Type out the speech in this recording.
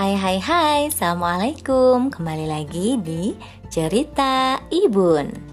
Hai hai hai, Assalamualaikum. Kembali lagi di Cerita Ibun.